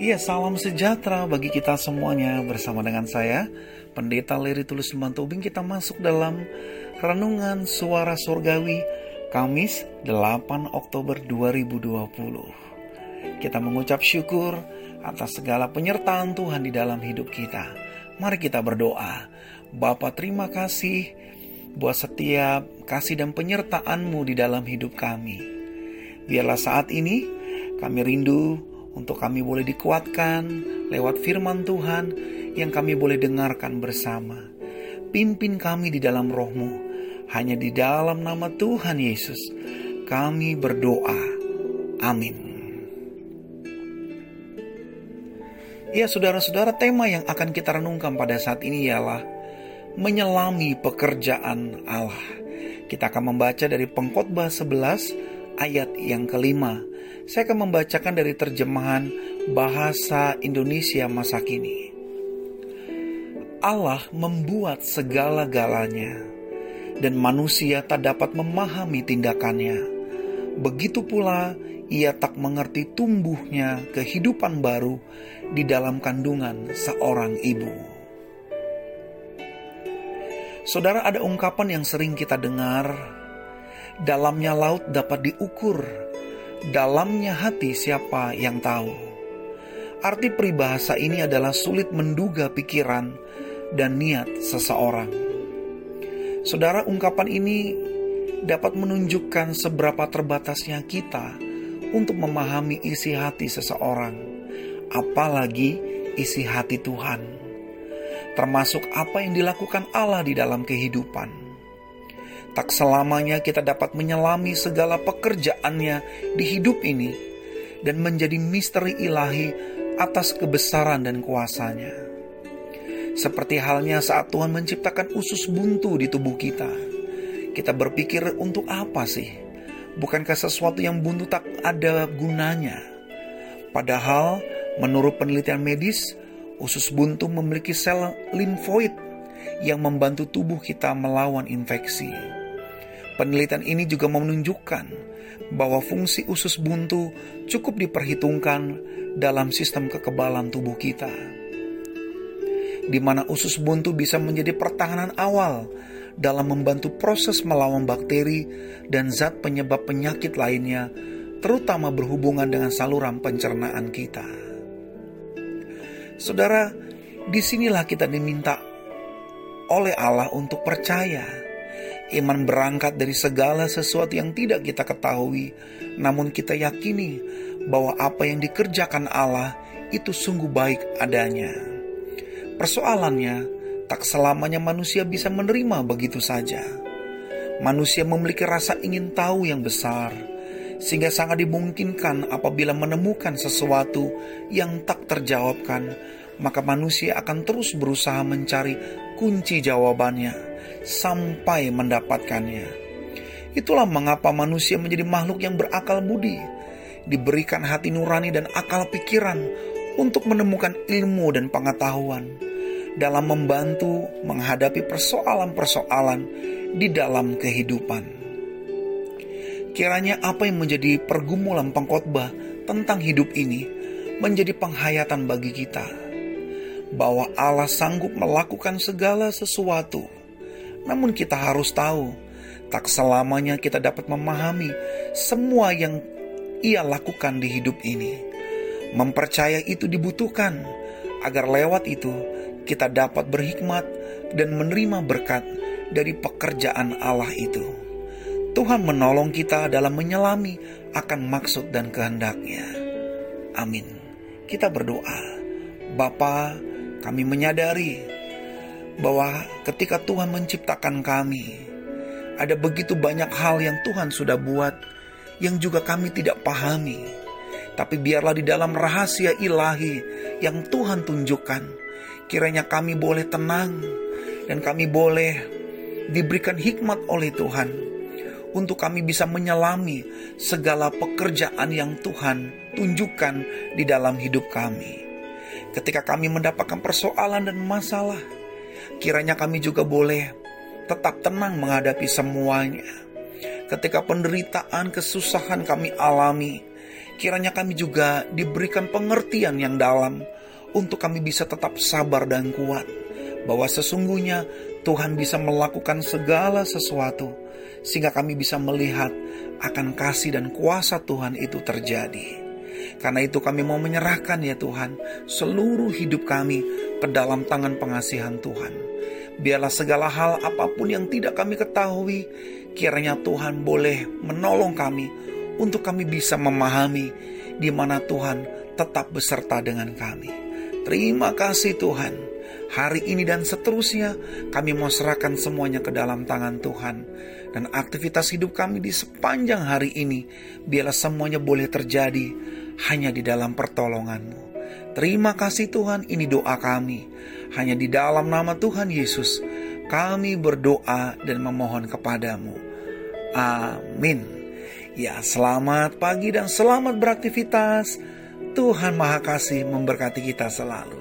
Iya, salam sejahtera bagi kita semuanya bersama dengan saya, Pendeta Leri Tulus Tubing kita masuk dalam Renungan Suara Surgawi Kamis 8 Oktober 2020. Kita mengucap syukur atas segala penyertaan Tuhan di dalam hidup kita. Mari kita berdoa. Bapa terima kasih buat setiap kasih dan penyertaan-Mu di dalam hidup kami. Biarlah saat ini kami rindu untuk kami boleh dikuatkan lewat firman Tuhan yang kami boleh dengarkan bersama. Pimpin kami di dalam rohmu, hanya di dalam nama Tuhan Yesus kami berdoa. Amin. Ya saudara-saudara tema yang akan kita renungkan pada saat ini ialah menyelami pekerjaan Allah. Kita akan membaca dari pengkhotbah 11 ayat yang kelima saya akan membacakan dari terjemahan bahasa Indonesia masa kini. Allah membuat segala-galanya, dan manusia tak dapat memahami tindakannya. Begitu pula ia tak mengerti tumbuhnya kehidupan baru di dalam kandungan seorang ibu. Saudara, ada ungkapan yang sering kita dengar: "Dalamnya laut dapat diukur, dalamnya hati siapa yang tahu. Arti peribahasa ini adalah sulit menduga pikiran dan niat seseorang. Saudara, ungkapan ini dapat menunjukkan seberapa terbatasnya kita untuk memahami isi hati seseorang, apalagi isi hati Tuhan, termasuk apa yang dilakukan Allah di dalam kehidupan tak selamanya kita dapat menyelami segala pekerjaannya di hidup ini dan menjadi misteri ilahi atas kebesaran dan kuasanya. Seperti halnya saat Tuhan menciptakan usus buntu di tubuh kita. Kita berpikir untuk apa sih? Bukankah sesuatu yang buntu tak ada gunanya? Padahal menurut penelitian medis, usus buntu memiliki sel limfoid yang membantu tubuh kita melawan infeksi. Penelitian ini juga menunjukkan bahwa fungsi usus buntu cukup diperhitungkan dalam sistem kekebalan tubuh kita. Di mana usus buntu bisa menjadi pertahanan awal dalam membantu proses melawan bakteri dan zat penyebab penyakit lainnya, terutama berhubungan dengan saluran pencernaan kita. Saudara, di sinilah kita diminta oleh Allah untuk percaya Iman berangkat dari segala sesuatu yang tidak kita ketahui, namun kita yakini bahwa apa yang dikerjakan Allah itu sungguh baik adanya. Persoalannya, tak selamanya manusia bisa menerima begitu saja. Manusia memiliki rasa ingin tahu yang besar, sehingga sangat dimungkinkan apabila menemukan sesuatu yang tak terjawabkan, maka manusia akan terus berusaha mencari kunci jawabannya sampai mendapatkannya. Itulah mengapa manusia menjadi makhluk yang berakal budi, diberikan hati nurani dan akal pikiran untuk menemukan ilmu dan pengetahuan dalam membantu menghadapi persoalan-persoalan di dalam kehidupan. Kiranya apa yang menjadi pergumulan pengkhotbah tentang hidup ini menjadi penghayatan bagi kita bahwa Allah sanggup melakukan segala sesuatu namun kita harus tahu, tak selamanya kita dapat memahami semua yang ia lakukan di hidup ini. Mempercaya itu dibutuhkan agar lewat itu kita dapat berhikmat dan menerima berkat dari pekerjaan Allah itu. Tuhan menolong kita dalam menyelami akan maksud dan kehendaknya. Amin. Kita berdoa. Bapa, kami menyadari bahwa ketika Tuhan menciptakan kami, ada begitu banyak hal yang Tuhan sudah buat yang juga kami tidak pahami. Tapi biarlah di dalam rahasia ilahi yang Tuhan tunjukkan, kiranya kami boleh tenang dan kami boleh diberikan hikmat oleh Tuhan untuk kami bisa menyelami segala pekerjaan yang Tuhan tunjukkan di dalam hidup kami. Ketika kami mendapatkan persoalan dan masalah, Kiranya kami juga boleh tetap tenang menghadapi semuanya. Ketika penderitaan, kesusahan kami alami, kiranya kami juga diberikan pengertian yang dalam untuk kami bisa tetap sabar dan kuat, bahwa sesungguhnya Tuhan bisa melakukan segala sesuatu, sehingga kami bisa melihat akan kasih dan kuasa Tuhan itu terjadi. Karena itu kami mau menyerahkan ya Tuhan seluruh hidup kami ke dalam tangan pengasihan Tuhan. Biarlah segala hal apa pun yang tidak kami ketahui, kiranya Tuhan boleh menolong kami untuk kami bisa memahami di mana Tuhan tetap beserta dengan kami. Terima kasih Tuhan. Hari ini dan seterusnya kami mau serahkan semuanya ke dalam tangan Tuhan. Dan aktivitas hidup kami di sepanjang hari ini biarlah semuanya boleh terjadi hanya di dalam pertolonganmu. Terima kasih Tuhan, ini doa kami. Hanya di dalam nama Tuhan Yesus, kami berdoa dan memohon kepadamu. Amin. Ya, selamat pagi dan selamat beraktivitas. Tuhan Maha Kasih memberkati kita selalu.